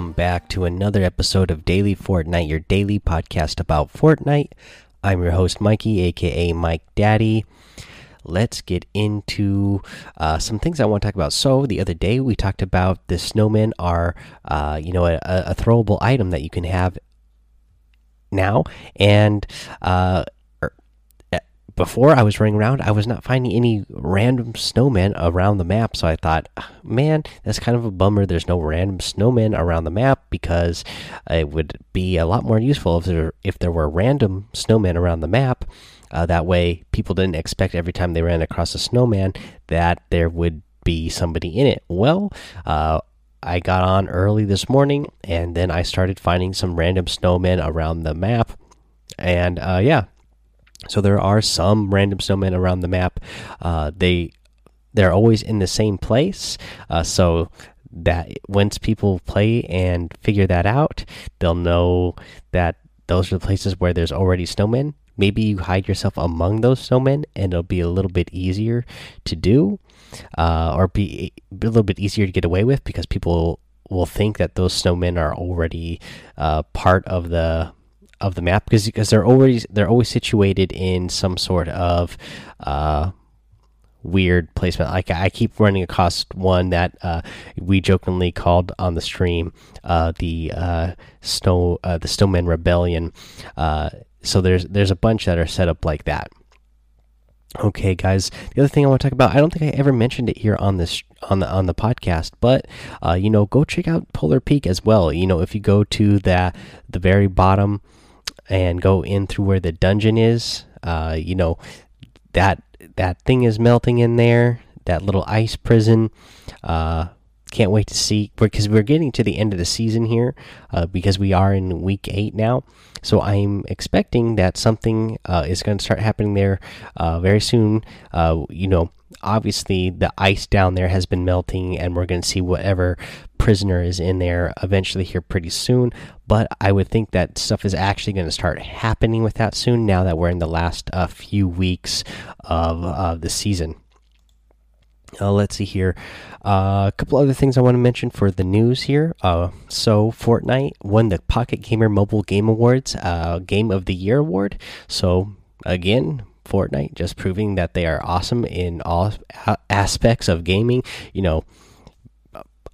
Welcome back to another episode of Daily Fortnite, your daily podcast about Fortnite. I'm your host, Mikey, aka Mike Daddy. Let's get into uh, some things I want to talk about. So, the other day we talked about the snowmen are, uh, you know, a, a, throwable item that you can have now, and uh, before I was running around, I was not finding any random snowmen around the map. So I thought, man, that's kind of a bummer. There's no random snowmen around the map because it would be a lot more useful if there if there were random snowmen around the map. Uh, that way, people didn't expect every time they ran across a snowman that there would be somebody in it. Well, uh, I got on early this morning, and then I started finding some random snowmen around the map. And uh, yeah, so there are some random snowmen around the map. Uh, they they're always in the same place. Uh, so that once people play and figure that out, they'll know that those are the places where there's already snowmen. Maybe you hide yourself among those snowmen, and it'll be a little bit easier to do, uh, or be a little bit easier to get away with because people will think that those snowmen are already uh, part of the of the map because because they're always they're always situated in some sort of uh, weird placement. Like I keep running across one that uh, we jokingly called on the stream uh, the uh, snow uh, the Snowman Rebellion. Uh, so there's there's a bunch that are set up like that. Okay, guys. The other thing I want to talk about, I don't think I ever mentioned it here on this on the on the podcast, but uh, you know, go check out Polar Peak as well. You know, if you go to the the very bottom and go in through where the dungeon is, uh, you know that that thing is melting in there. That little ice prison. Uh, can't wait to see because we're getting to the end of the season here uh, because we are in week eight now. So I'm expecting that something uh, is going to start happening there uh, very soon. Uh, you know, obviously the ice down there has been melting, and we're going to see whatever prisoner is in there eventually here pretty soon. But I would think that stuff is actually going to start happening with that soon. Now that we're in the last uh, few weeks of the season. Uh, let's see here. Uh, a couple other things I want to mention for the news here. Uh, so, Fortnite won the Pocket Gamer Mobile Game Awards uh, Game of the Year award. So, again, Fortnite just proving that they are awesome in all aspects of gaming. You know,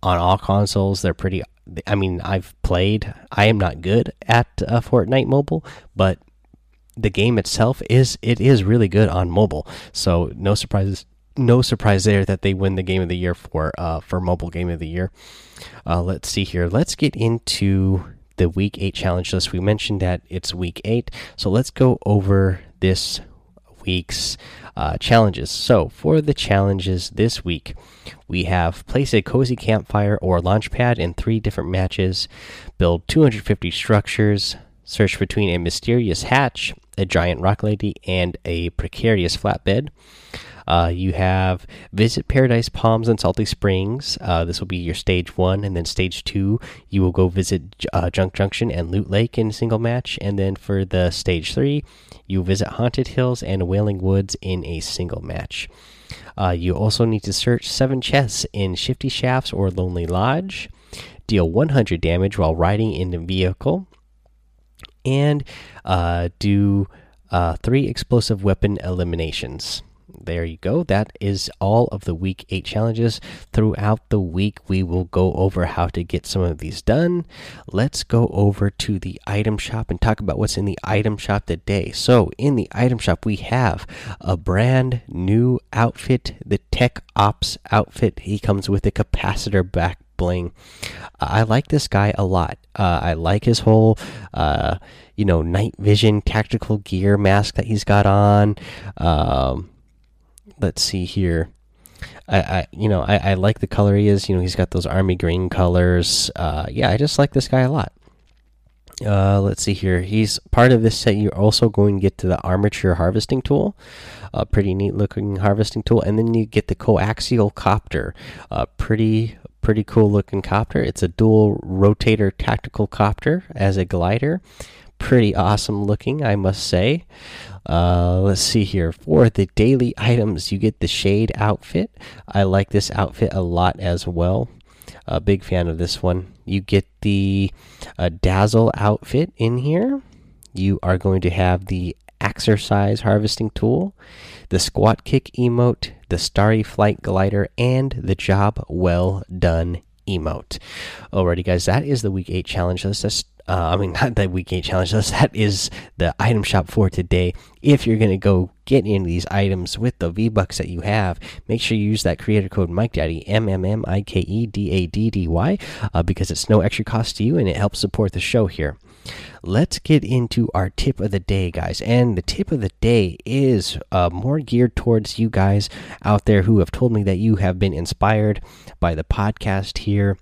on all consoles, they're pretty. I mean, I've played. I am not good at uh, Fortnite Mobile, but the game itself is it is really good on mobile. So, no surprises no surprise there that they win the game of the year for uh, for mobile game of the year. Uh, let's see here. Let's get into the week eight challenge list. We mentioned that it's week eight, so let's go over this week's uh, challenges. So for the challenges this week, we have place a cozy campfire or launch pad in three different matches, build 250 structures, search between a mysterious hatch, a giant rock lady, and a precarious flatbed. Uh, you have visit Paradise Palms and Salty Springs. Uh, this will be your stage one, and then stage two, you will go visit uh, Junk Junction and Loot Lake in single match. And then for the stage three, you visit Haunted Hills and Wailing Woods in a single match. Uh, you also need to search seven chests in Shifty Shafts or Lonely Lodge. Deal 100 damage while riding in the vehicle. And uh, do uh, three explosive weapon eliminations there you go. That is all of the week eight challenges. Throughout the week, we will go over how to get some of these done. Let's go over to the item shop and talk about what's in the item shop today. So, in the item shop, we have a brand new outfit, the Tech Ops outfit. He comes with a capacitor back bling. I like this guy a lot. Uh, I like his whole, uh, you know, night vision tactical gear mask that he's got on. Um, let's see here. I, I you know I, I like the color he is. You know he's got those army green colors. Uh, yeah, I just like this guy a lot. Uh, let's see here. He's part of this set. You're also going to get to the armature harvesting tool, a pretty neat looking harvesting tool, and then you get the coaxial copter, a pretty pretty cool looking copter. It's a dual rotator tactical copter as a glider, pretty awesome looking, I must say. Uh, let's see here. For the daily items, you get the shade outfit. I like this outfit a lot as well. a big fan of this one. You get the uh, Dazzle outfit in here. You are going to have the exercise harvesting tool, the squat kick emote, the starry flight glider, and the job well done emote. Alrighty, guys, that is the week eight challenge list. That's uh, I mean, not the week eight challenge list. That is the item shop for today. If you're gonna go get into these items with the V Bucks that you have, make sure you use that creator code Mike Daddy M M M I K E D A D D Y uh, because it's no extra cost to you and it helps support the show here. Let's get into our tip of the day, guys. And the tip of the day is uh, more geared towards you guys out there who have told me that you have been inspired by the podcast here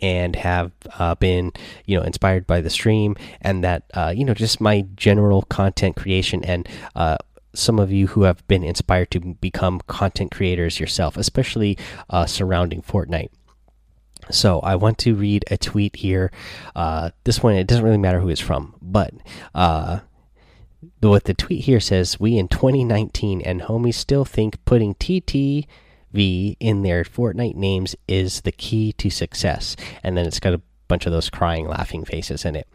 and have uh, been you know inspired by the stream and that uh, you know just my general content creation and uh, some of you who have been inspired to become content creators yourself especially uh, surrounding fortnite so i want to read a tweet here uh, this one it doesn't really matter who it's from but uh, what the tweet here says we in 2019 and homies still think putting tt V in their Fortnite names is the key to success. And then it's got a bunch of those crying, laughing faces in it.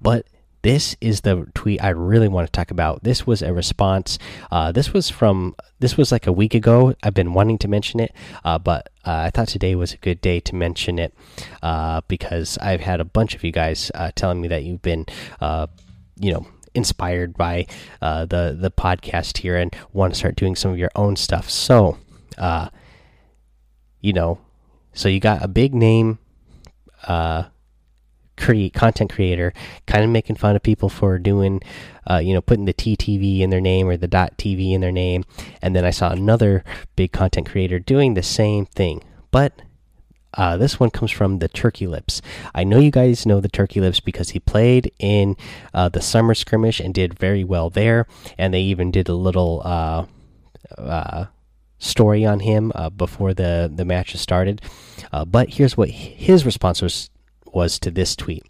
But this is the tweet I really want to talk about. This was a response. Uh, this was from this was like a week ago. I've been wanting to mention it, uh, but uh, I thought today was a good day to mention it uh, because I've had a bunch of you guys uh, telling me that you've been, uh, you know, inspired by the the podcast here and want to start doing some of your own stuff. So you know, so you got a big name, uh, create content creator, kind of making fun of people for doing, uh, you know, putting the TTV in their name or the dot TV in their name, and then I saw another big content creator doing the same thing, but. Uh, this one comes from the Turkey Lips. I know you guys know the Turkey Lips because he played in uh, the summer skirmish and did very well there. And they even did a little uh, uh story on him uh, before the the match started. Uh, but here's what his response was was to this tweet.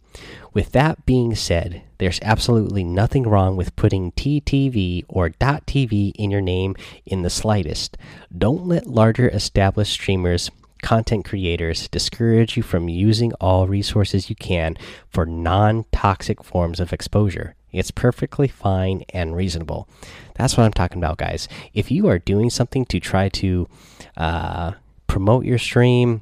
With that being said, there's absolutely nothing wrong with putting TTV or .tv in your name in the slightest. Don't let larger established streamers content creators discourage you from using all resources you can for non toxic forms of exposure. It's perfectly fine and reasonable. That's what I'm talking about, guys. If you are doing something to try to uh, promote your stream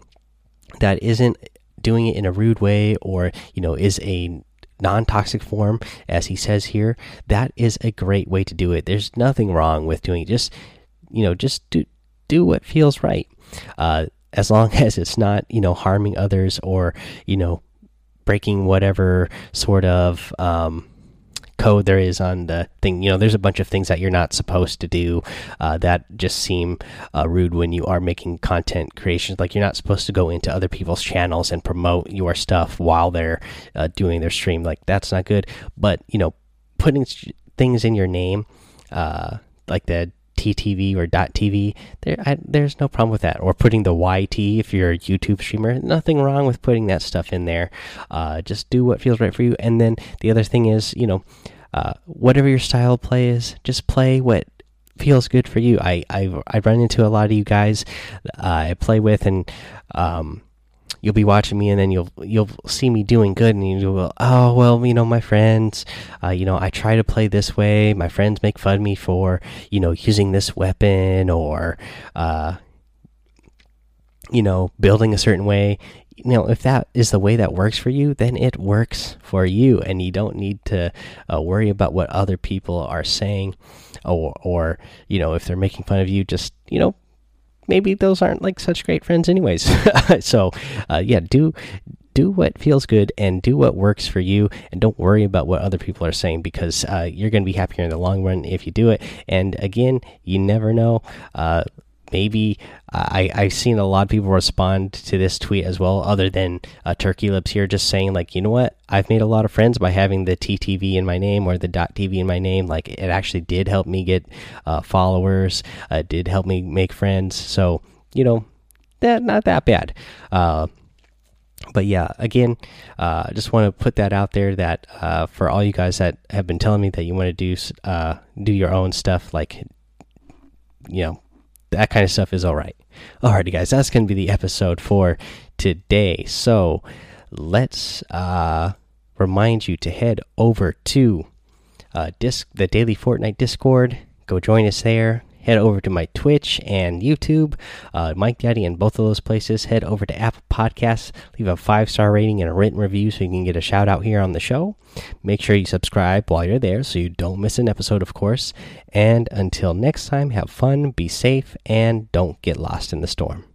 that isn't doing it in a rude way or, you know, is a non toxic form, as he says here, that is a great way to do it. There's nothing wrong with doing it. Just, you know, just do, do what feels right. Uh, as long as it's not, you know, harming others or, you know, breaking whatever sort of, um, code there is on the thing. You know, there's a bunch of things that you're not supposed to do uh, that just seem uh, rude when you are making content creations. Like you're not supposed to go into other people's channels and promote your stuff while they're uh, doing their stream. Like that's not good. But you know, putting things in your name, uh, like the TTV or .tv, there I, there's no problem with that. Or putting the YT if you're a YouTube streamer, nothing wrong with putting that stuff in there. Uh, just do what feels right for you. And then the other thing is, you know, uh, whatever your style of play is, just play what feels good for you. I I I run into a lot of you guys uh, I play with and um you'll be watching me and then you'll you'll see me doing good and you'll go oh well you know my friends uh, you know I try to play this way. My friends make fun of me for you know using this weapon or uh, you know building a certain way. You know if that is the way that works for you then it works for you and you don't need to uh, worry about what other people are saying or or you know if they're making fun of you just you know maybe those aren't like such great friends anyways. So uh, yeah do do what feels good and do what works for you and don't worry about what other people are saying because uh, you're going to be happier in the long run if you do it. And again you never know uh, maybe I I've seen a lot of people respond to this tweet as well, other than uh, Turkey Lips here, just saying like, you know what, I've made a lot of friends by having the TTV in my name or the TV in my name. Like it actually did help me get uh, followers, uh, did help me make friends. So you know, that not that bad. Uh, but yeah, again, uh, I just want to put that out there that uh, for all you guys that have been telling me that you want to do uh, do your own stuff, like you know that kind of stuff is all right. Alrighty, guys, that's going to be the episode for today. So let's uh, remind you to head over to uh, disc the Daily Fortnite Discord. Go join us there head over to my Twitch and YouTube, uh, Mike Daddy, and both of those places. Head over to Apple Podcasts, leave a five star rating and a written review so you can get a shout out here on the show. Make sure you subscribe while you're there so you don't miss an episode, of course. And until next time, have fun, be safe, and don't get lost in the storm.